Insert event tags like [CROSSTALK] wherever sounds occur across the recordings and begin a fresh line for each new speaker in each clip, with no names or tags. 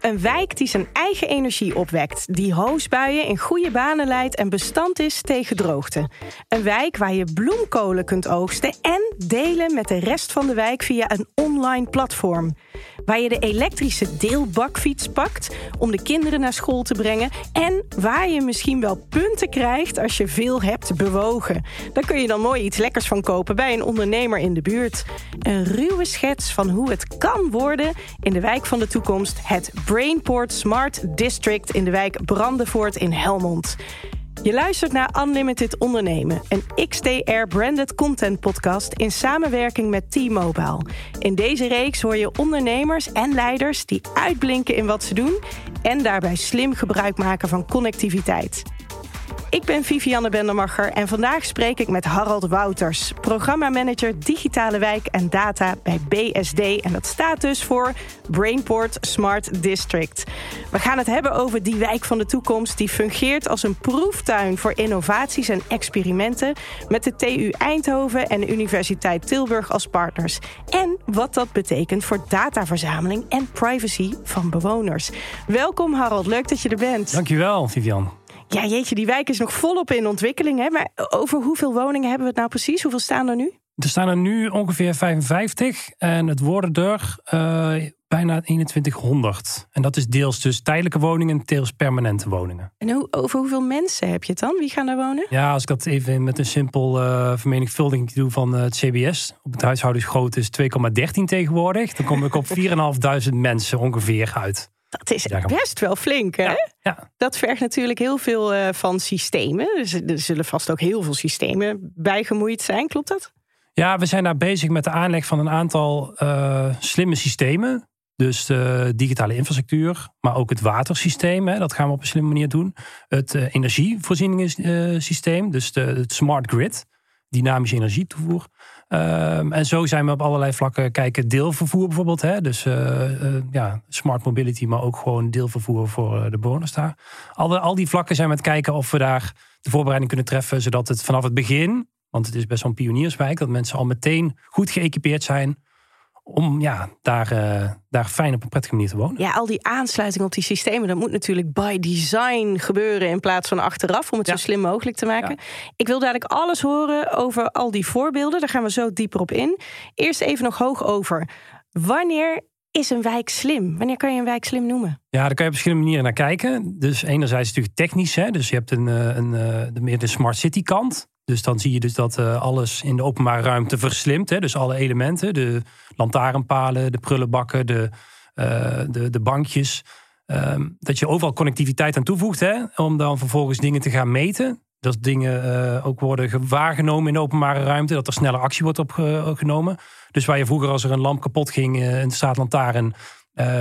Een wijk die zijn eigen energie opwekt, die hoosbuien in goede banen leidt en bestand is tegen droogte. Een wijk waar je bloemkolen kunt oogsten en delen met de rest van de wijk via een online platform. Waar je de elektrische deelbakfiets pakt om de kinderen naar school te brengen en waar je misschien wel punten krijgt als je veel hebt bewogen. Daar kun je dan mooi iets lekkers van kopen bij een ondernemer in de buurt. Een ruwe schets van hoe het kan worden in de wijk van de toekomst, het Brainport Smart District in de wijk Brandenvoort in Helmond. Je luistert naar Unlimited Ondernemen, een XTR-branded content podcast in samenwerking met T-Mobile. In deze reeks hoor je ondernemers en leiders die uitblinken in wat ze doen en daarbij slim gebruik maken van connectiviteit. Ik ben Vivianne Bendermacher en vandaag spreek ik met Harald Wouters, programmamanager Digitale Wijk en Data bij BSD. En dat staat dus voor Brainport Smart District. We gaan het hebben over die wijk van de toekomst die fungeert als een proeftuin voor innovaties en experimenten met de TU Eindhoven en de Universiteit Tilburg als partners. En wat dat betekent voor dataverzameling en privacy van bewoners. Welkom Harald, leuk dat je er bent.
Dankjewel, Vivian.
Ja, jeetje, die wijk is nog volop in ontwikkeling. Hè? Maar over hoeveel woningen hebben we het nou precies? Hoeveel staan er nu?
Er staan er nu ongeveer 55 en het worden er uh, bijna 2100. En dat is deels dus tijdelijke woningen, deels permanente woningen.
En hoe, over hoeveel mensen heb je het dan? Wie gaan daar wonen?
Ja, als ik dat even met een simpel uh, vermenigvuldiging doe van uh, het CBS. Op het huishoudensgrootte is 2,13 tegenwoordig. Dan kom ik op [LAUGHS] 4.500 mensen ongeveer uit.
Dat is best wel flink, hè?
Ja,
Dat vergt natuurlijk heel veel uh, van systemen. Dus er zullen vast ook heel veel systemen bijgemoeid zijn, klopt dat?
Ja, we zijn daar bezig met de aanleg van een aantal uh, slimme systemen. Dus de digitale infrastructuur, maar ook het watersysteem. Hè, dat gaan we op een slimme manier doen. Het uh, energievoorzieningssysteem, dus de, het smart grid, dynamische energietoevoer. Um, en zo zijn we op allerlei vlakken kijken. Deelvervoer bijvoorbeeld. Hè? Dus uh, uh, ja, smart mobility, maar ook gewoon deelvervoer voor de bewoners daar. Al, al die vlakken zijn we het kijken of we daar de voorbereiding kunnen treffen. Zodat het vanaf het begin, want het is best wel een pionierswijk, dat mensen al meteen goed geëquipeerd zijn om ja, daar, uh, daar fijn op een prettige manier te wonen.
Ja, al die aansluiting op die systemen, dat moet natuurlijk by design gebeuren in plaats van achteraf, om het ja. zo slim mogelijk te maken. Ja. Ik wil dadelijk alles horen over al die voorbeelden. Daar gaan we zo dieper op in. Eerst even nog hoog over. Wanneer is een wijk slim? Wanneer kan je een wijk slim noemen?
Ja, daar kan je op verschillende manieren naar kijken. Dus enerzijds natuurlijk technisch. Hè? Dus je hebt een, een, een, meer de smart city kant. Dus dan zie je dus dat uh, alles in de openbare ruimte verslimt. Hè? Dus alle elementen, de lantaarnpalen, de prullenbakken, de, uh, de, de bankjes. Um, dat je overal connectiviteit aan toevoegt, hè? om dan vervolgens dingen te gaan meten. Dat dingen uh, ook worden waargenomen in de openbare ruimte, dat er sneller actie wordt opgenomen. Dus waar je vroeger als er een lamp kapot ging in de straatlantaarn,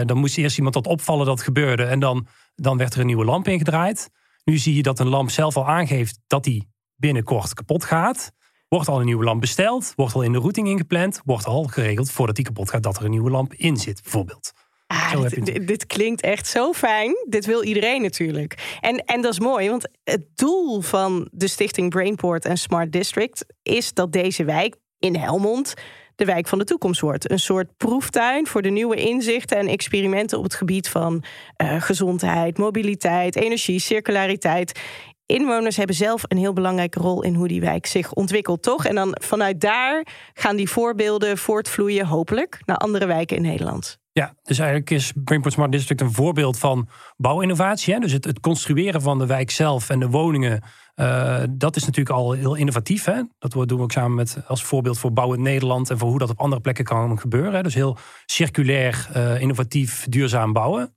dan moest eerst iemand dat opvallen dat gebeurde en dan, dan werd er een nieuwe lamp ingedraaid. Nu zie je dat een lamp zelf al aangeeft dat die binnenkort kapot gaat. Wordt al een nieuwe lamp besteld, wordt al in de routing ingepland, wordt al geregeld voordat die kapot gaat dat er een nieuwe lamp in zit, bijvoorbeeld.
Ah, dit, dit, dit, klinkt echt zo fijn. Dit wil iedereen natuurlijk. En, en dat is mooi, want het doel van de stichting Brainport en Smart District is dat deze wijk in Helmond de wijk van de toekomst wordt. Een soort proeftuin voor de nieuwe inzichten en experimenten op het gebied van uh, gezondheid, mobiliteit, energie, circulariteit inwoners hebben zelf een heel belangrijke rol in hoe die wijk zich ontwikkelt, toch? En dan vanuit daar gaan die voorbeelden voortvloeien, hopelijk, naar andere wijken in Nederland.
Ja, dus eigenlijk is Brainport Smart District een voorbeeld van bouwinnovatie. Hè? Dus het, het, construeren van de wijk zelf en de woningen, uh, dat is natuurlijk al heel innovatief. Hè? Dat doen we ook samen met als voorbeeld voor Bouw in Nederland en voor hoe dat op andere plekken kan gebeuren. Hè? Dus heel circulair, uh, innovatief, duurzaam bouwen.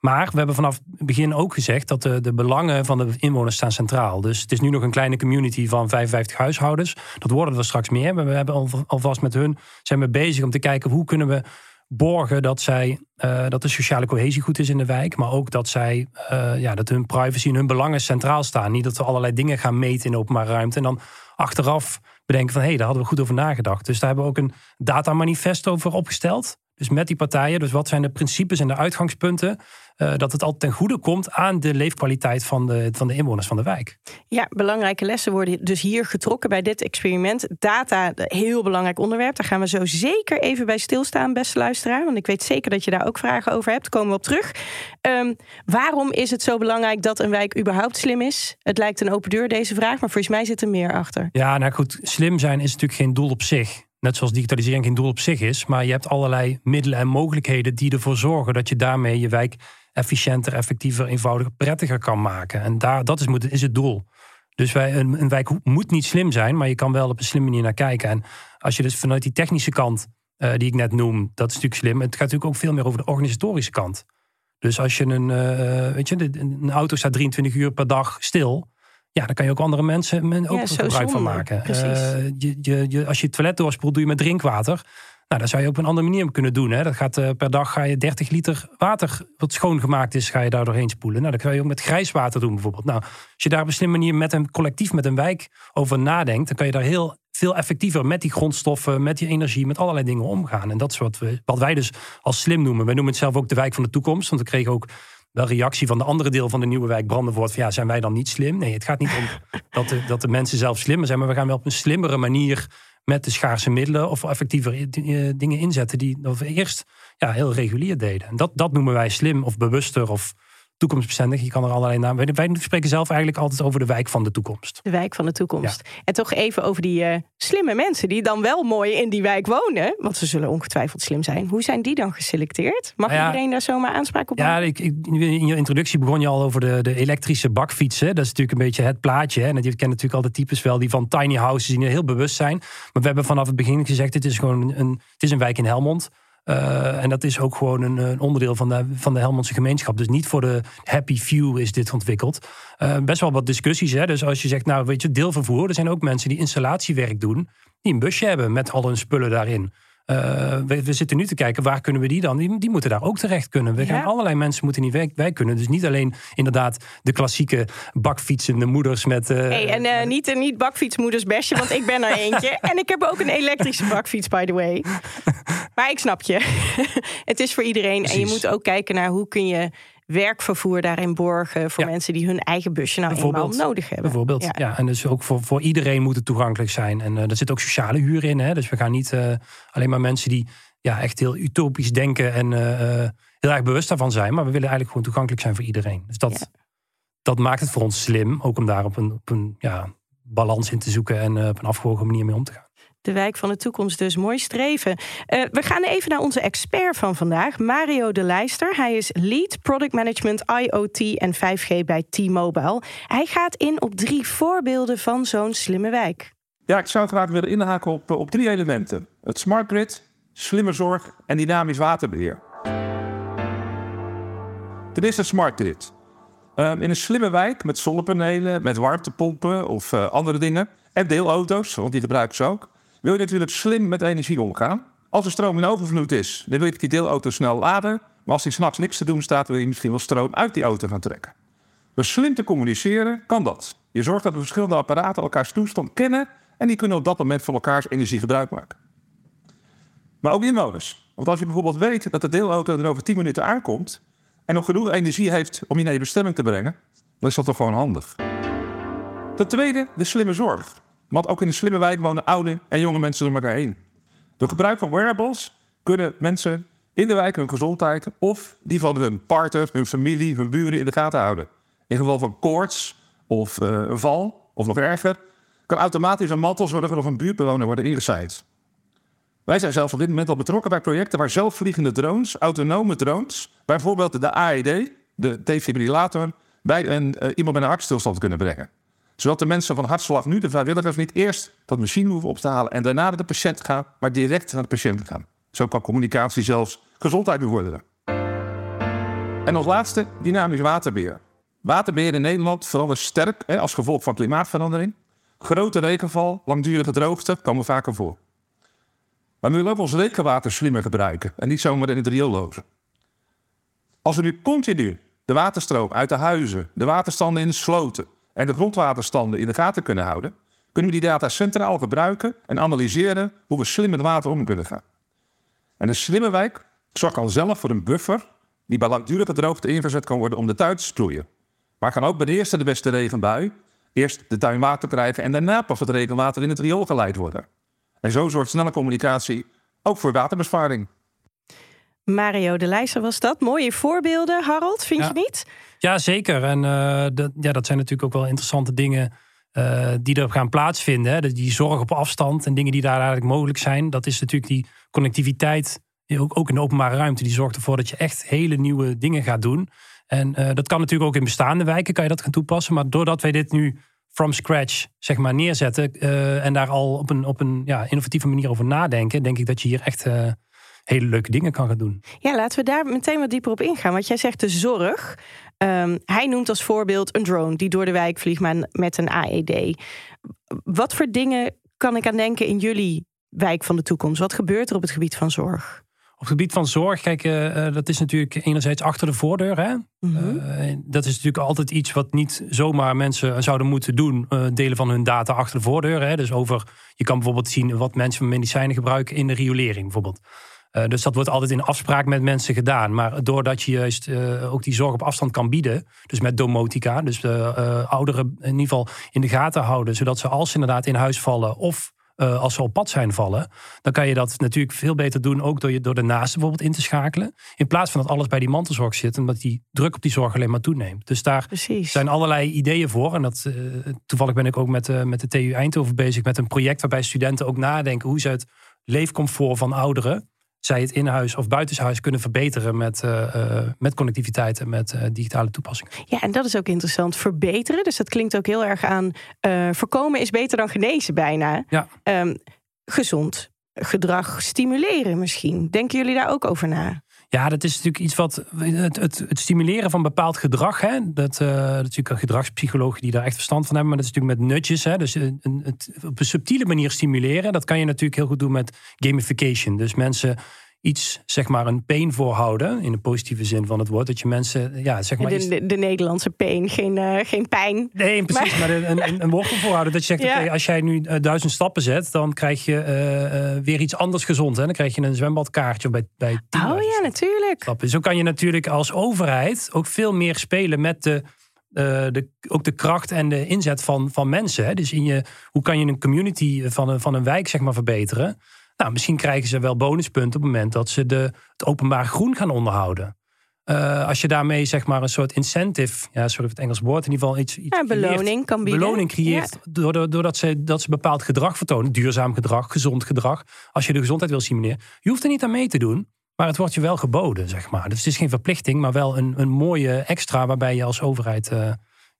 Maar we hebben vanaf het begin ook gezegd dat de, de belangen van de inwoners staan centraal. Dus het is nu nog een kleine community van 55 huishoudens. Dat worden er straks meer. We hebben alvast met hun zijn we bezig om te kijken hoe kunnen we borgen dat, zij, uh, dat de sociale cohesie goed is in de wijk. Maar ook dat, zij, uh, ja, dat hun privacy en hun belangen centraal staan. Niet dat we allerlei dingen gaan meten in de openbare ruimte. En dan achteraf bedenken van hé, hey, daar hadden we goed over nagedacht. Dus daar hebben we ook een datamanifest over opgesteld. Dus met die partijen, dus wat zijn de principes en de uitgangspunten, uh, dat het altijd ten goede komt aan de leefkwaliteit van de, van de inwoners van de wijk.
Ja, belangrijke lessen worden dus hier getrokken bij dit experiment. Data, heel belangrijk onderwerp. Daar gaan we zo zeker even bij stilstaan, beste luisteraar. Want ik weet zeker dat je daar ook vragen over hebt. Komen we op terug. Um, waarom is het zo belangrijk dat een wijk überhaupt slim is? Het lijkt een open deur, deze vraag, maar volgens mij zit er meer achter.
Ja, nou goed, slim zijn is natuurlijk geen doel op zich. Net zoals digitalisering geen doel op zich is. Maar je hebt allerlei middelen en mogelijkheden die ervoor zorgen dat je daarmee je wijk efficiënter, effectiever, eenvoudiger, prettiger kan maken. En daar, dat is, is het doel. Dus wij, een, een wijk moet niet slim zijn, maar je kan wel op een slimme manier naar kijken. En als je dus vanuit die technische kant, uh, die ik net noem, dat is natuurlijk slim. Het gaat natuurlijk ook veel meer over de organisatorische kant. Dus als je een, uh, weet je, een auto staat 23 uur per dag stil. Ja, dan kan je ook andere mensen ook gebruik van maken. Uh, je, je, je, als je het toilet doorspoelt, doe je met drinkwater. Nou, dat zou je op een andere manier kunnen doen. Hè. Dat gaat, uh, per dag ga je 30 liter water wat schoongemaakt is, ga je daar doorheen spoelen. Nou, dat kan je ook met grijswater doen bijvoorbeeld. Nou, als je daar op een slimme manier met een collectief, met een wijk over nadenkt, dan kan je daar heel veel effectiever met die grondstoffen, met die energie, met allerlei dingen omgaan. En dat is wat, we, wat wij dus als slim noemen. Wij noemen het zelf ook de wijk van de toekomst. Want we kregen ook wel reactie van de andere deel van de nieuwe wijk Brandenvoort. Van ja, zijn wij dan niet slim? Nee, het gaat niet om [LAUGHS] dat de, dat de mensen zelf slimmer zijn, maar we gaan wel op een slimmere manier met de schaarse middelen of effectiever eh, dingen inzetten die we eerst ja, heel regulier deden. En dat, dat noemen wij slim of bewuster of toekomstbestendig. Je kan er allerlei namen. Wij spreken zelf eigenlijk altijd over de wijk van de toekomst.
De wijk van de toekomst. En toch even over die uh, slimme mensen die dan wel mooi in die wijk wonen. Want ze zullen ongetwijfeld slim zijn. Hoe zijn die dan geselecteerd? Mag nou iedereen daar zomaar aanspraak op?
Ja, ik, ik, in je introductie begon je al over de, de elektrische bakfietsen. Dat is natuurlijk een beetje het plaatje. Hè? En je kent natuurlijk al de types wel die van tiny houses die heel bewust zijn. Maar we hebben vanaf het begin gezegd: het is gewoon een, het is een wijk in Helmond. Uh, en dat is ook gewoon een, een, onderdeel van de, van de Helmondse gemeenschap. Dus niet voor de happy few is dit ontwikkeld. Uh, best wel wat discussies. Hè? Dus als je zegt, nou weet je, deelvervoer. Er zijn ook mensen die installatiewerk doen. Die een busje hebben met al hun spullen daarin. Uh, we, zitten nu te kijken, waar kunnen we die dan? Die, die moeten daar ook terecht kunnen. We gaan allerlei mensen moeten in die wijk, kunnen. Dus niet alleen inderdaad de klassieke bakfietsende moeders met... Uh,
hey, en uh, niet, niet bakfietsmoeders bestje, want ik ben er [LAUGHS] eentje. en ik heb ook een elektrische bakfiets, by the way. [LAUGHS] maar ik snap je. [LAUGHS] het is voor iedereen. En je moet ook kijken naar hoe kun je werkvervoer daarin borgen voor mensen die hun eigen busje nou eenmaal nodig hebben.
Bijvoorbeeld, ja. En dus ook voor, voor iedereen moet het toegankelijk zijn. En uh, er zit ook sociale huur in. Hè? Dus we gaan niet uh, alleen maar mensen die ja, echt heel utopisch denken en uh, heel erg bewust daarvan zijn. Maar we willen eigenlijk gewoon toegankelijk zijn voor iedereen. Dus dat, dat maakt het voor ons slim, ook om daar op een, op een ja, balans in te zoeken en op een afgewogen manier mee om te gaan.
De wijk van de toekomst dus. Mooi streven. Uh, we gaan even naar onze expert van vandaag, Mario de Leister. Hij is Lead Product Management IoT en 5G bij T-Mobile. Hij gaat in op drie voorbeelden van zo'n slimme wijk.
Ja, ik zou graag willen inhaken op, op drie elementen. Het smart grid, slimme zorg en dynamisch waterbeheer. Ten eerste smart grid. Uh, in een slimme wijk met zonnepanelen, met warmtepompen of uh, andere dingen... en deelauto's, want die gebruiken ze ook wil je natuurlijk slim met energie omgaan. Als er stroom in overvloed is, dan wil je die deelauto snel laden. Maar als die s'nachts niks te doen staat, wil je misschien wel stroom uit die auto gaan trekken. Door slim te communiceren kan dat. Je zorgt dat de verschillende apparaten elkaars toestand kennen en die kunnen op dat moment van elkaars energie gebruik maken. Maar ook inwoners. Want als je bijvoorbeeld weet dat de deelauto er over 10 minuten aankomt en nog genoeg energie heeft om je naar je bestemming te brengen, dan is dat toch gewoon handig. Ten tweede, de slimme zorg. Want ook in een slimme wijk wonen oude en jonge mensen door elkaar heen. Door gebruik van wearables kunnen mensen in de wijk hun gezondheid of die van hun partner, hun familie, hun buren in de gaten houden. In geval van koorts of een val, of nog erger, kan automatisch een mantel zorgen of een buurtbewoner worden ingezaaid. Wij zijn zelf op dit moment al betrokken bij projecten waar zelfvliegende drones, autonome drones, bijvoorbeeld de AED, de defibrillator, bij een, uh, iemand met een hartstilstand kunnen brengen zodat de mensen van hartslag nu, de vrijwilligers, niet eerst dat machine hoeven op te halen en daarna naar de patiënt gaan, maar direct naar de patiënt gaan. Zo kan communicatie zelfs gezondheid bevorderen. En als laatste, dynamisch waterbeheer. Waterbeheer in Nederland verandert sterk hè, als gevolg van klimaatverandering. Grote regenval, langdurige droogte komen vaker voor. Maar we willen ook ons regenwater slimmer gebruiken en niet zomaar in het riool lozen. Als we nu continu de waterstroom uit de huizen, de waterstanden in de sloten, en de grondwaterstanden in de gaten kunnen houden, kunnen we die data centraal gebruiken en analyseren hoe we slim met water om kunnen gaan. En een slimme wijk Zorg dan zelf voor een buffer die bij langdurige droogte ingezet kan worden om de tuin te sproeien. Maar kan ook bij de eerste de beste regenbui eerst de tuin water krijgen en daarna pas het regenwater in het riool geleid worden. En zo zorgt snelle communicatie ook voor waterbesparing.
Mario de Leijzer was dat. Mooie voorbeelden, Harold, vind je niet?
Ja, zeker. En uh, dat, ja, dat zijn natuurlijk ook wel interessante dingen uh, die er gaan plaatsvinden. Hè. Die zorg op afstand en dingen die daar eigenlijk mogelijk zijn. Dat is natuurlijk die connectiviteit, ook, ook in de openbare ruimte. Die zorgt ervoor dat je echt hele nieuwe dingen gaat doen. En uh, dat kan natuurlijk ook in bestaande wijken, kan je dat gaan toepassen. Maar doordat wij dit nu from scratch zeg maar neerzetten en daar al op een, op een ja, innovatieve manier over nadenken, denk ik dat je hier echt hele leuke dingen kan gaan doen.
Ja, laten we daar meteen wat dieper op ingaan. Want jij zegt de zorg. Um, hij noemt als voorbeeld een drone die door de wijk vliegt met een AED. Wat voor dingen kan ik aan denken in jullie wijk van de toekomst? Wat gebeurt er op het gebied van zorg?
Op het gebied van zorg, kijk, uh, dat is natuurlijk enerzijds achter de voordeur. Hè? Mm -hmm. uh, dat is natuurlijk altijd iets wat niet zomaar mensen zouden moeten doen. Uh, delen van hun data achter de voordeur. Hè? Dus over, je kan bijvoorbeeld zien wat mensen medicijnen gebruiken in de riolering bijvoorbeeld. Dus dat wordt altijd in afspraak met mensen gedaan. Maar doordat je juist ook die zorg op afstand kan bieden, dus met domotica, dus ouderen in ieder geval in de gaten houden, zodat ze als ze inderdaad in huis vallen of uh, als ze op pad zijn vallen, dan kan je dat natuurlijk veel beter doen, ook door, je, door de naaste bijvoorbeeld in te schakelen. In plaats van dat alles bij die mantelzorg zit en dat die druk op die zorg alleen maar toeneemt. Dus daar
Precies.
zijn allerlei ideeën voor. En dat, uh, toevallig ben ik ook met, uh, met de TU Eindhoven bezig met een project waarbij studenten ook nadenken hoe ze het leefcomfort van ouderen zij het in huis of buitenshuis kunnen verbeteren met, uh, uh, met connectiviteit en met uh, digitale toepassingen.
Ja, en dat is ook interessant. Verbeteren. Dus dat klinkt ook heel erg aan voorkomen is beter dan genezen bijna.
Ja.
Um, gezond gedrag stimuleren misschien. Denken jullie daar ook over na?
Ja, dat is natuurlijk iets wat. Het, het, het stimuleren van bepaald gedrag. Hè, dat, uh, dat is natuurlijk een gedragspsychologen die daar echt verstand van hebben. Maar dat is natuurlijk met nudges. Hè, dus een, het op een subtiele manier stimuleren. Dat kan je natuurlijk heel goed doen met gamification. Dus mensen iets, zeg maar, een pain voorhouden. In de positieve zin van het woord. Dat je mensen, ja, zeg maar.
De, de, de Nederlandse pain, geen, uh, geen pijn.
Nee, precies. Maar, maar een, een, een wortel voorhouden. Dat je zegt, ja. okay, als jij nu uh, duizend stappen zet, dan krijg je uh, weer iets anders gezond. Hè? Dan krijg je een zwembadkaartje bij, bij
Oh ja, natuurlijk.
Stappen. Zo kan je natuurlijk als overheid ook veel meer spelen met de. de, ook de kracht en de inzet van, van mensen. Hè? Dus in je, hoe kan je een community van een, van een wijk zeg maar, verbeteren? Nou, misschien krijgen ze wel bonuspunten op het moment dat ze de, het openbaar groen gaan onderhouden. Uh, als je daarmee zeg maar een soort incentive, ja, sorry voor het Engels woord, in ieder geval iets, iets
ja, beloning
creëert,
kan bieden.
Beloning creëert ja. doordat, doordat ze, dat ze bepaald gedrag vertonen, duurzaam gedrag, gezond gedrag. Als je de gezondheid wil stimuleren, je hoeft er niet aan mee te doen, maar het wordt je wel geboden, zeg maar. Dus het is geen verplichting, maar wel een, een mooie extra waarbij je als overheid uh,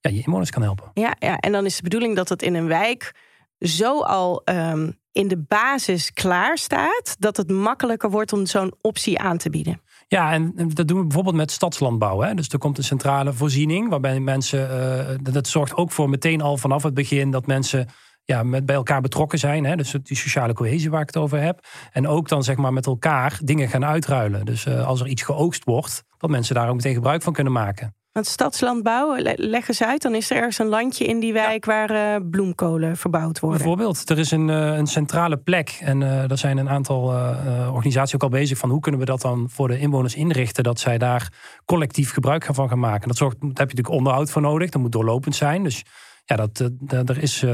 ja, je inwoners kan helpen.
Ja, ja, en dan is de bedoeling dat het in een wijk zo al um, in de basis klaar staat, dat het makkelijker wordt om zo'n optie aan te bieden.
Ja, en dat doen we bijvoorbeeld met stadslandbouw. Hè? Dus er komt een centrale voorziening waarbij mensen. Uh, dat zorgt ook voor meteen al vanaf het begin dat mensen ja, met, bij elkaar betrokken zijn. Hè? Dus die sociale cohesie waar ik het over heb. En ook dan zeg maar met elkaar dingen gaan uitruilen. Dus uh, als er iets geoogst wordt, dat mensen daar ook meteen gebruik van kunnen maken.
Want stadslandbouw, leg eens uit, dan is er ergens een landje in die wijk ja. waar uh, bloemkolen verbouwd worden.
Bijvoorbeeld, er is een, uh, een centrale plek en uh, er zijn een aantal organisaties ook al bezig van hoe kunnen we dat dan voor de inwoners inrichten, dat zij daar collectief gebruik van gaan maken. Dat zorgt, daar heb je natuurlijk onderhoud voor nodig, dat moet doorlopend zijn. Dus ja, dat, dat, er is, uh,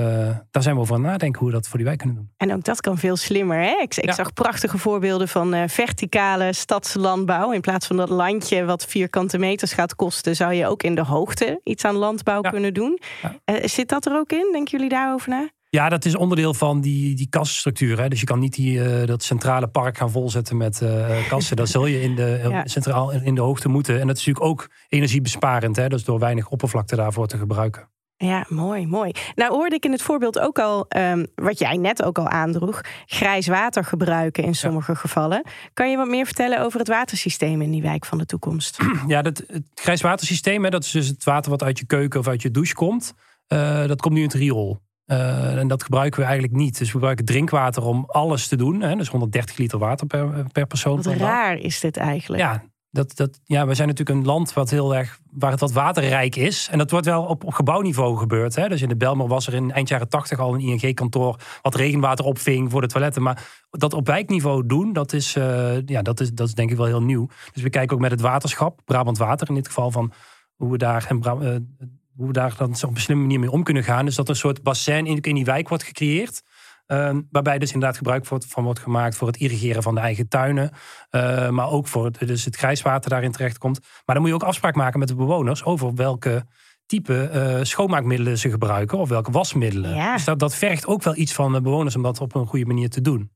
daar zijn we over aan het nadenken hoe we dat voor die wijk kunnen doen.
En ook dat kan veel slimmer. Hè? Ik, ik ja. zag prachtige voorbeelden van uh, verticale stadslandbouw. In plaats van dat landje wat vierkante meters gaat kosten, zou je ook in de hoogte iets aan landbouw ja. kunnen doen. Uh, zit dat er ook in? Denken jullie daarover na?
Ja, dat is onderdeel van die, die kassenstructuur. Hè? Dus je kan niet die, uh, dat centrale park gaan volzetten met uh, kassen. dat zul je in de, [LAUGHS] ja. centraal in de hoogte moeten. En dat is natuurlijk ook energiebesparend. Hè? Dus door weinig oppervlakte daarvoor te gebruiken.
Ja, mooi, mooi. Nou hoorde ik in het voorbeeld ook al, um, wat jij net ook al aandroeg, grijs water gebruiken in sommige ja. gevallen. Kan je wat meer vertellen over het watersysteem in die wijk van de toekomst? [CLEARS THROAT]
Ja, dat, het grijs watersysteem, hè, dat is dus het water wat uit je keuken of uit je douche komt. Uh, dat komt nu in het riool. Uh, en dat gebruiken we eigenlijk niet. Dus we gebruiken drinkwater om alles te doen. Hè, dus 130 liter water per, per persoon.
Wat raar is dit eigenlijk?
Ja, dat, dat, ja, we zijn natuurlijk een land wat heel erg, waar het wat waterrijk is. En dat wordt wel op, op gebouwniveau gebeurd. Hè? Dus in de Belmer was er in eind jaren tachtig al een ING-kantoor wat regenwater opving voor de toiletten. Maar dat op wijkniveau doen, dat is, uh, ja, dat is, dat is denk ik wel heel nieuw. Dus we kijken ook met het waterschap, Brabant Water in dit geval, van hoe we daar, en, uh, hoe we daar dan op een slimme manier mee om kunnen gaan. Dus dat er een soort bassin in, in die wijk wordt gecreëerd. Uh, waarbij dus inderdaad gebruik van wordt gemaakt voor het irrigeren van de eigen tuinen. Uh, maar ook voor het, dus het grijswater daarin terechtkomt. Maar dan moet je ook afspraak maken met de bewoners over welke type uh, schoonmaakmiddelen ze gebruiken of welke wasmiddelen.
Ja.
Dus dat, dat vergt ook wel iets van de bewoners om dat op een goede manier te doen.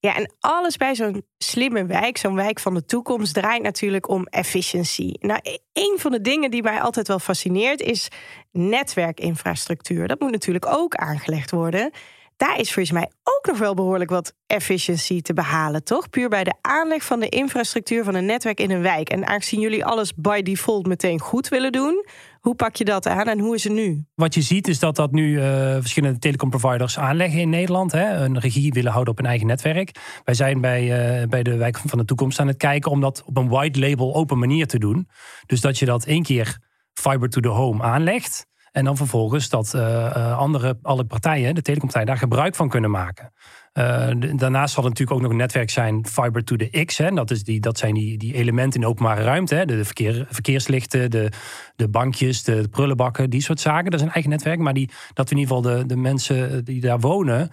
Ja, en alles bij zo'n slimme wijk, zo'n wijk van de toekomst, draait natuurlijk om efficiëntie. Nou, e-, een van de dingen die mij altijd wel fascineert is netwerkinfrastructuur. Dat moet natuurlijk ook aangelegd worden daar is volgens mij ook nog wel behoorlijk wat efficiëntie te behalen, toch? Puur bij de aanleg van de infrastructuur van een netwerk in een wijk. En aangezien jullie alles by default meteen goed willen doen, hoe pak je dat aan en hoe is het nu?
Wat je ziet is dat dat nu uh, verschillende telecomproviders aanleggen in Nederland. Hè, een regie willen houden op een eigen netwerk. Wij zijn bij, uh, bij de wijk van de toekomst aan het kijken om dat op een white label open manier te doen. Dus dat je dat één keer fiber to the home aanlegt. En dan vervolgens dat uh, andere, alle partijen, de telecompartijen, daar gebruik van kunnen maken. Uh, daarnaast zal het natuurlijk ook nog een netwerk zijn, fiber to the X. Hè. Dat, is die, dat zijn die, die elementen in de openbare ruimte. Hè. De verkeer, verkeerslichten, de, de bankjes, de prullenbakken, die soort zaken. Dat is een eigen netwerk. Maar die, dat in ieder geval de, de mensen die daar wonen,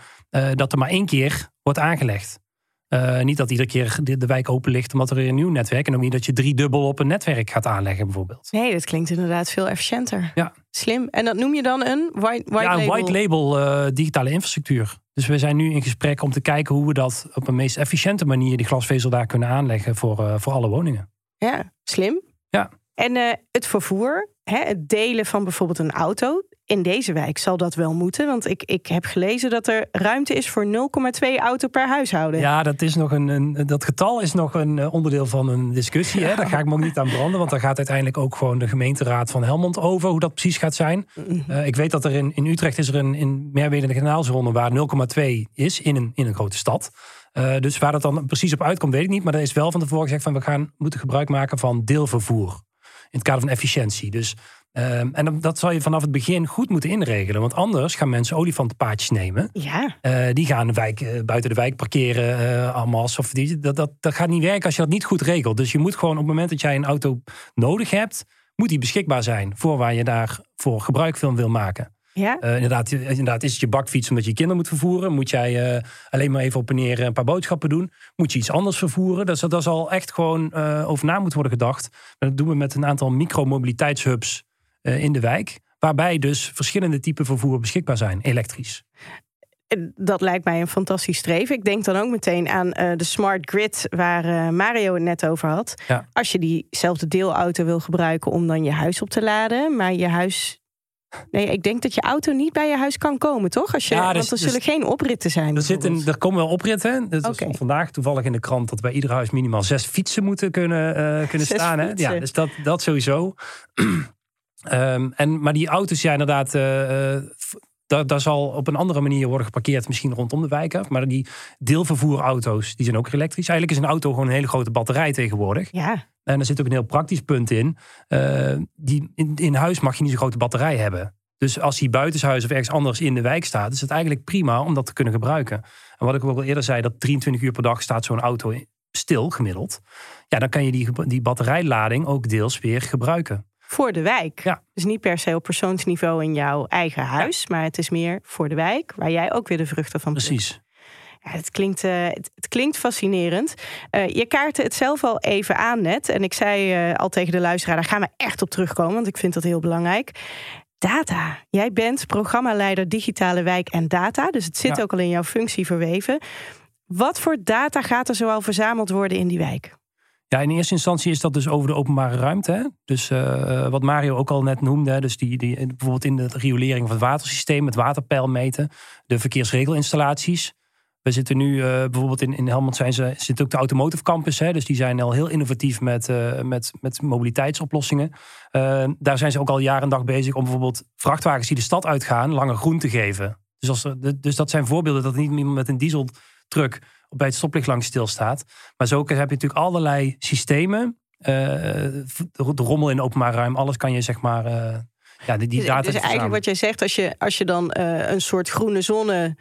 dat er maar één keer wordt aangelegd. Uh, niet dat iedere keer de, de, wijk open ligt omdat er weer een nieuw netwerk. En ook niet dat je drie dubbel op een netwerk gaat aanleggen, bijvoorbeeld.
Nee, dat klinkt inderdaad veel efficiënter.
Ja.
Slim. En dat noem je dan een white, white
ja,
label?
white label uh, digitale infrastructuur. Dus we zijn nu in gesprek om te kijken hoe we dat op een meest efficiënte manier, die glasvezel daar kunnen aanleggen voor, uh, voor alle woningen.
Ja, slim.
Ja.
En het vervoer, hè, het delen van bijvoorbeeld een auto in deze wijk zal dat wel moeten. Want ik, ik heb gelezen dat er ruimte is voor 0,2 auto per huishouden.
Ja, dat, is nog een, een, dat getal is nog een eh, onderdeel van een discussie. Hè? Daar ga ik me ook niet aan branden. Want daar gaat uiteindelijk ook gewoon de gemeenteraad van Helmond over. Hoe dat precies gaat zijn. Uh, ik weet dat er in, in Utrecht is er een in Merwede de kanaalzone waar 0,2 is in een, in een grote stad. Uh, dus waar dat dan precies op uitkomt, weet ik niet. Maar er is wel van tevoren gezegd van we gaan moeten gebruik maken van deelvervoer. In het kader van efficiëntie. Dus Um, en dat zal je vanaf het begin goed moeten inregelen. Want anders gaan mensen olifantenpaadjes nemen.
Ja.
Uh, die gaan de wijk, uh, buiten de wijk parkeren, uh, allemaal. Of die, dat, dat, dat gaat niet werken als je dat niet goed regelt. Dus je moet gewoon op het moment dat jij een auto nodig hebt, moet die beschikbaar zijn voor waar je daarvoor gebruik van wil maken.
Ja.
inderdaad, inderdaad, is het je bakfiets omdat je kinderen moet vervoeren? Moet jij alleen maar even op en neer een paar boodschappen doen? Moet je iets anders vervoeren? Dat, dat zal echt gewoon over na moeten worden gedacht. Dat doen we met een aantal micromobiliteitshubs in de wijk. Waarbij dus verschillende typen vervoer beschikbaar zijn, elektrisch.
Dat lijkt mij een fantastisch streven. Ik denk dan ook meteen aan uh, de smart grid waar uh, Mario het net over had.
Ja.
Als je diezelfde deelauto wil gebruiken om dan je huis op te laden, maar je huis. Nee, ik denk dat je auto niet bij je huis kan komen, toch? Als je,
Ja,
want
dus-
er
dus-
zullen geen opritten zijn.
Er, zit een, er komen wel opritten. Dus stond vandaag toevallig in de krant dat bij ieder huis minimaal zes fietsen moeten kunnen, eh, kunnen
Zes
staan. Hè? Ja, dus dat, dat sowieso. Ehm, en, maar die auto's, ja, inderdaad. eh, eh, daar, zal op een andere manier worden geparkeerd, misschien rondom de wijken. Maar die deelvervoerauto's, die zijn ook elektrisch. Eigenlijk is een auto gewoon een hele grote batterij tegenwoordig.
Ja,
En er zit ook een heel praktisch punt in. Eh, die, in, in huis mag je niet zo'n grote batterij hebben. Dus als die buitenshuis of ergens anders in de wijk staat, is het eigenlijk prima om dat te kunnen gebruiken. En wat ik ook al eerder zei, dat 23 uur per dag staat zo'n auto stil gemiddeld. Ja, dan kan je die, die batterijlading ook deels weer gebruiken.
Voor de wijk.
Ja.
Dus niet per se op persoonsniveau in jouw eigen huis, maar het is meer voor de wijk, waar jij ook weer de vruchten van plukt.
Precies.
Ja, het, klinkt, eh, het, het klinkt fascinerend. Eh, je kaartte het zelf al even aan net. En ik zei eh, al tegen de luisteraar, daar gaan we echt op terugkomen, want ik vind dat heel belangrijk. Data. Jij bent programmaleider digitale wijk en data. Dus het zit
Ja.
ook al in jouw functie verweven. Wat voor data gaat er zoal verzameld worden in die wijk?
Ja, in eerste instantie is dat dus over de openbare ruimte. Hè? Dus eh, wat Mario ook al net noemde, dus die, die, bijvoorbeeld in de riolering van het watersysteem, het waterpeil meten, de verkeersregelinstallaties. We zitten nu eh, bijvoorbeeld in, in Helmond zijn ze, zit ook de Automotive Campus. Hè, dus die zijn al heel innovatief met, eh, met, met mobiliteitsoplossingen. Daar zijn ze ook al jaren en dag bezig om bijvoorbeeld vrachtwagens die de stad uitgaan langer groen te geven. Dus, als dus dat zijn voorbeelden dat niet iemand met een dieseltruck bij het stoplicht langs stilstaat. Maar zo heb je natuurlijk allerlei systemen de rommel in openbaar ruim, alles kan je zeg maar. ja, die, die
dus,
data.
Dus eigenlijk wat jij zegt, als je, als je dan een soort groene zone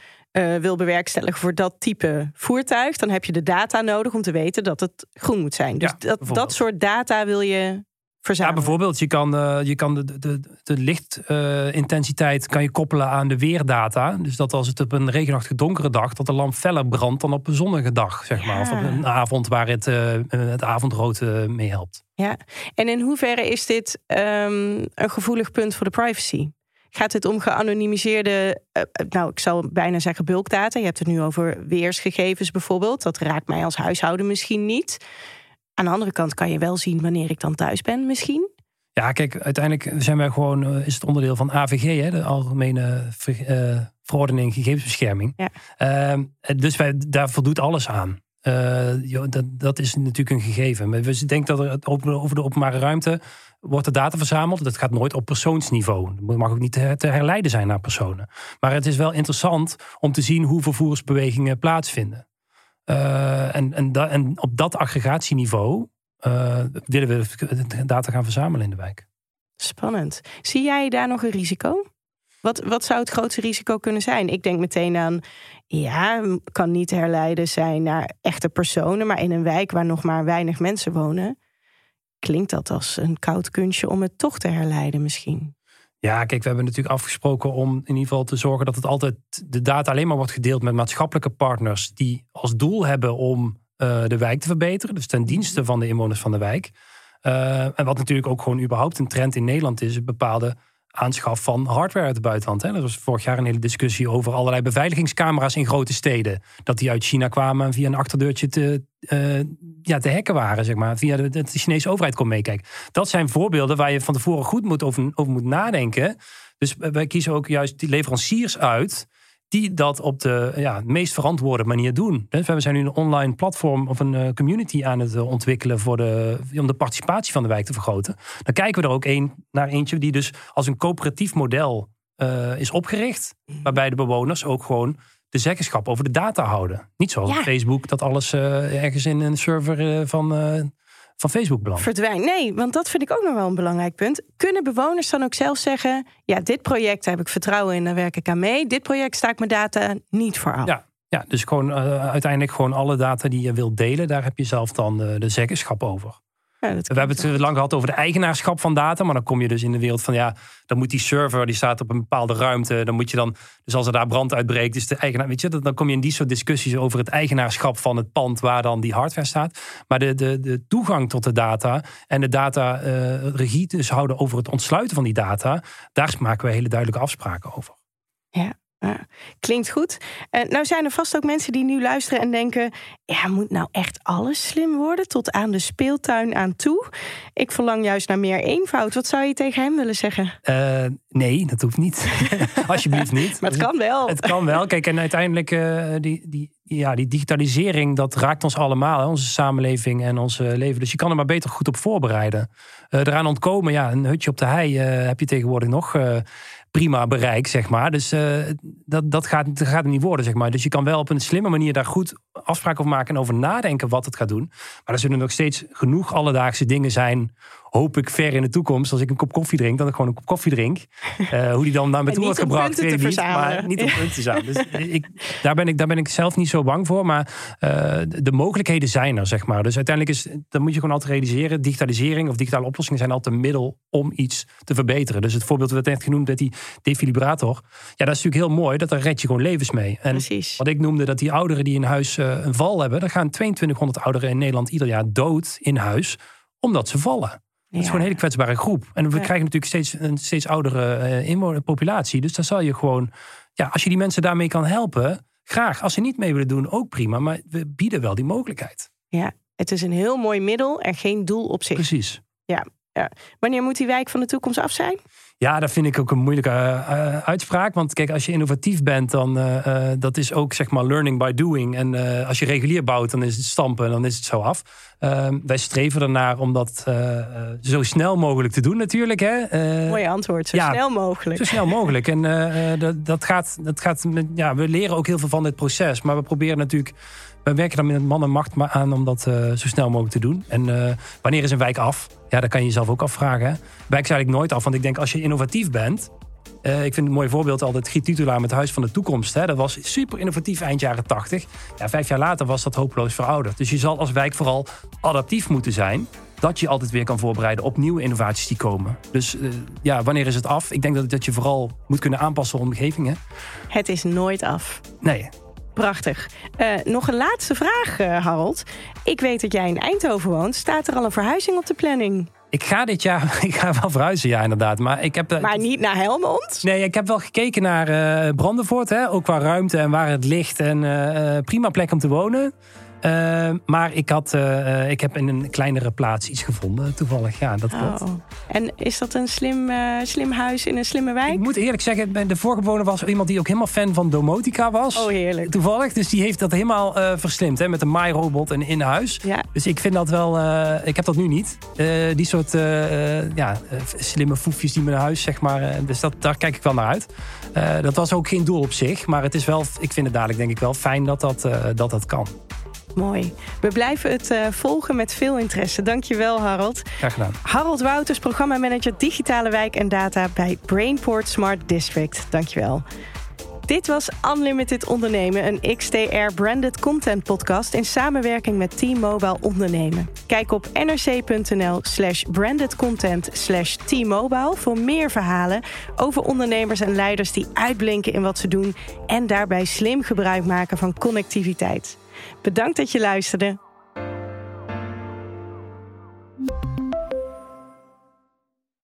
wil bewerkstelligen voor dat type voertuig, dan heb je de data nodig om te weten dat het groen moet zijn. Dus dat, dat soort data wil je ja,
bijvoorbeeld, je kan, uh, je kan de, de, de lichtintensiteit kan je koppelen aan de weerdata. Dus dat als het op een regenachtige donkere dag, dat de lamp feller brandt dan op een zonnige dag, zeg maar. Of op een avond waar het, uh, het avondrood mee helpt.
Ja, en in hoeverre is dit um, een gevoelig punt voor de privacy? Gaat het om geanonimiseerde, nou ik zou bijna zeggen bulkdata. Je hebt het nu over weersgegevens bijvoorbeeld. Dat raakt mij als huishouden misschien niet. Aan de andere kant kan je wel zien wanneer ik dan thuis ben, misschien.
Ja, kijk, uiteindelijk zijn wij gewoon, uh, is het onderdeel van AVG, hè, de Algemene uh, Verordening Gegevensbescherming. Ja. Uh, dus wij, daar voldoet alles aan. Uh, dat, dat is natuurlijk een gegeven. Maar we denken dat er over de openbare ruimte wordt de data verzameld. Dat gaat nooit op persoonsniveau. Dat mag ook niet te herleiden zijn naar personen. Maar het is wel interessant om te zien hoe vervoersbewegingen plaatsvinden. Uh, en, en, en, op dat aggregatieniveau uh, willen we data gaan verzamelen in de wijk.
Spannend. Zie jij daar nog een risico? Wat, wat zou het grootste risico kunnen zijn? Ik denk meteen aan, ja, kan niet herleiden zijn naar echte personen, maar in een wijk waar nog maar weinig mensen wonen, klinkt dat als een koud kunstje om het toch te herleiden misschien.
Ja, kijk, we hebben natuurlijk afgesproken om in ieder geval te zorgen dat het altijd de data alleen maar wordt gedeeld met maatschappelijke partners die als doel hebben om uh, de wijk te verbeteren. Dus ten dienste van de inwoners van de wijk. Uh, en wat natuurlijk ook gewoon überhaupt een trend in Nederland is, bepaalde aanschaf van hardware uit het buitenland. Hè. Er was vorig jaar een hele discussie over allerlei beveiligingscamera's in grote steden. Dat die uit China kwamen en via een achterdeurtje te, uh, ja, te hacken waren, zeg maar. Via de, de, Chinese overheid kon meekijken. Dat zijn voorbeelden waar je van tevoren goed moet over, over moet nadenken. Dus wij kiezen ook juist die leveranciers uit die dat op de ja, meest verantwoorde manier doen. We zijn nu een online platform of een eh, community aan het eh, ontwikkelen voor de, om de participatie van de wijk te vergroten. Dan kijken we er ook een, naar eentje die dus als een coöperatief model uh, is opgericht, mhm. waarbij de bewoners ook gewoon de zeggenschap over de data houden. Niet zoals Facebook dat alles uh, ergens in een server van van Facebook belandt.
Verdwijnt. Nee, want dat vind ik ook nog wel een belangrijk punt. Kunnen bewoners dan ook zelf zeggen: ja, dit project heb ik vertrouwen in, daar werk ik aan mee. Dit project sta ik mijn data niet voor af.
Ja, ja dus gewoon uh, uiteindelijk gewoon alle data die je wilt delen, daar heb je zelf dan de, de zeggenschap over we hebben het lang gehad over de eigenaarschap van data. Maar dan kom je dus in de wereld van ja, dan moet die server, die staat op een bepaalde ruimte. Dan moet je dan, dus als er daar brand uitbreekt, is de eigenaar, weet je, dan kom je in die soort discussies over het eigenaarschap van het pand waar dan die hardware staat. Maar de, de, de toegang tot de data en de data uh, regie dus houden over het ontsluiten van die data, daar maken we hele duidelijke afspraken over.
Ja, klinkt goed. Uh, nou zijn er vast ook mensen die nu luisteren en denken: ja, moet nou echt alles slim worden, tot aan de speeltuin aan toe? Ik verlang juist naar meer eenvoud. Wat zou je tegen hem willen zeggen?
Uh, nee, dat hoeft niet. [LAUGHS] Alsjeblieft niet. [LAUGHS]
maar het kan wel.
Het kan wel. Kijk, en uiteindelijk uh, die, die, ja, die digitalisering, dat raakt ons allemaal, hè, onze samenleving en ons leven. Dus je kan er maar beter goed op voorbereiden. eraan ontkomen, ja, een hutje op de hei heb je tegenwoordig nog prima bereik, zeg maar. Dus uh, dat, dat, gaat, dat gaat niet worden, zeg maar. Dus je kan wel op een slimme manier daar goed afspraken over maken en over nadenken wat het gaat doen. Maar er zullen nog steeds genoeg alledaagse dingen zijn hoop ik ver in de toekomst, als ik een kop koffie drink, dan ik gewoon een kop koffie drink. Uh, hoe die dan naar [LAUGHS] me toe wordt gebracht, weet niet. Maar niet om [LAUGHS] punten te zijn. Dus ik, daar, ben ik, daar ben ik zelf niet zo bang voor. Maar uh, de mogelijkheden zijn er, zeg maar. Dus uiteindelijk is, dan moet je gewoon altijd realiseren, digitalisering of digitale oplossingen zijn altijd een middel om iets te verbeteren. Dus het voorbeeld dat net genoemd met die defibrillator. Ja, dat is natuurlijk heel mooi. Dat daar red je gewoon levens mee. En
Precies.
wat ik noemde, dat die ouderen die in huis uh, een val hebben, dan gaan 2200 ouderen in Nederland ieder jaar dood in huis omdat ze vallen. Het is gewoon een hele kwetsbare groep. En we krijgen natuurlijk steeds een steeds oudere uh, inwonerpopulatie. Dus dan zal je gewoon, ja, als je die mensen daarmee kan helpen, graag. Als ze niet mee willen doen, ook prima. Maar we bieden wel die mogelijkheid.
Ja, het is een heel mooi middel en geen doel op zich.
Precies.
Ja, ja. Wanneer moet die wijk van de toekomst af zijn?
Ja, dat vind ik ook een moeilijke uh, uitspraak. Want kijk, als je innovatief bent, dan uh, dat is ook zeg maar learning by doing. En uh, als je regulier bouwt, dan is het stampen, dan is het zo af. Ehm, wij streven ernaar om dat zo snel mogelijk te doen natuurlijk. Hè.
Mooi antwoord, zo snel mogelijk.
Zo snel mogelijk. En dat, dat gaat, dat gaat met, ja, we leren ook heel veel van dit proces. Maar we proberen natuurlijk wij werken dan met man en macht aan om dat zo snel mogelijk te doen. En wanneer is een wijk af? Ja, dat kan je jezelf ook afvragen. Hè? Wijk is eigenlijk nooit af, want ik denk als je innovatief bent, ik vind een mooi voorbeeld altijd Giet Titulaar met Huis van de Toekomst. Hè. Dat was super innovatief eind jaren 80. Ja, vijf jaar later was dat hopeloos verouderd. Dus je zal als wijk vooral adaptief moeten zijn dat je altijd weer kan voorbereiden op nieuwe innovaties die komen. Dus ja, wanneer is het af? Ik denk dat, dat je vooral moet kunnen aanpassen op omgevingen.
Het is nooit af.
Nee.
Prachtig. Uh, nog een laatste vraag, uh, Harold. Ik weet dat jij in Eindhoven woont. Staat er al een verhuizing op de planning?
Ik ga dit jaar, [LAUGHS] ik ga wel verhuizen, ja, inderdaad. Maar, ik heb,
maar niet naar Helmond?
Nee, ik heb wel gekeken naar uh, Brandenvoort, hè, ook qua ruimte en waar het ligt. En prima plek om te wonen. Uh, maar ik, had, uh, ik heb in een kleinere plaats iets gevonden, toevallig. Ja, dat klopt. Oh.
En is dat een slim, uh, slim huis in een slimme wijk?
Ik moet eerlijk zeggen, de vorige bewoner was iemand die ook helemaal fan van domotica was.
Oh, heerlijk.
Toevallig, dus die heeft dat helemaal verslimd hè, met een maairobot en in huis.
Ja.
Dus ik vind dat wel, ik heb dat nu niet. die soort ja, slimme foefjes die mijn huis, zeg maar. dus dat, daar kijk ik wel naar uit. dat was ook geen doel op zich, maar het is wel, ik vind het dadelijk denk ik wel fijn dat dat, dat, dat kan.
Mooi. We blijven het uh, volgen met veel interesse. Dankjewel, Harold.
Graag gedaan.
Harold Wouters, programmamanager Digitale Wijk en Data bij Brainport Smart District. Dankjewel. Dit was Unlimited Ondernemen, een XTR-branded content podcast in samenwerking met T-Mobile Ondernemen. Kijk op nrc.nl slash brandedcontent slash T-Mobile voor meer verhalen over ondernemers en leiders die uitblinken in wat ze doen en daarbij slim gebruik maken van connectiviteit. Bedankt dat je luisterde.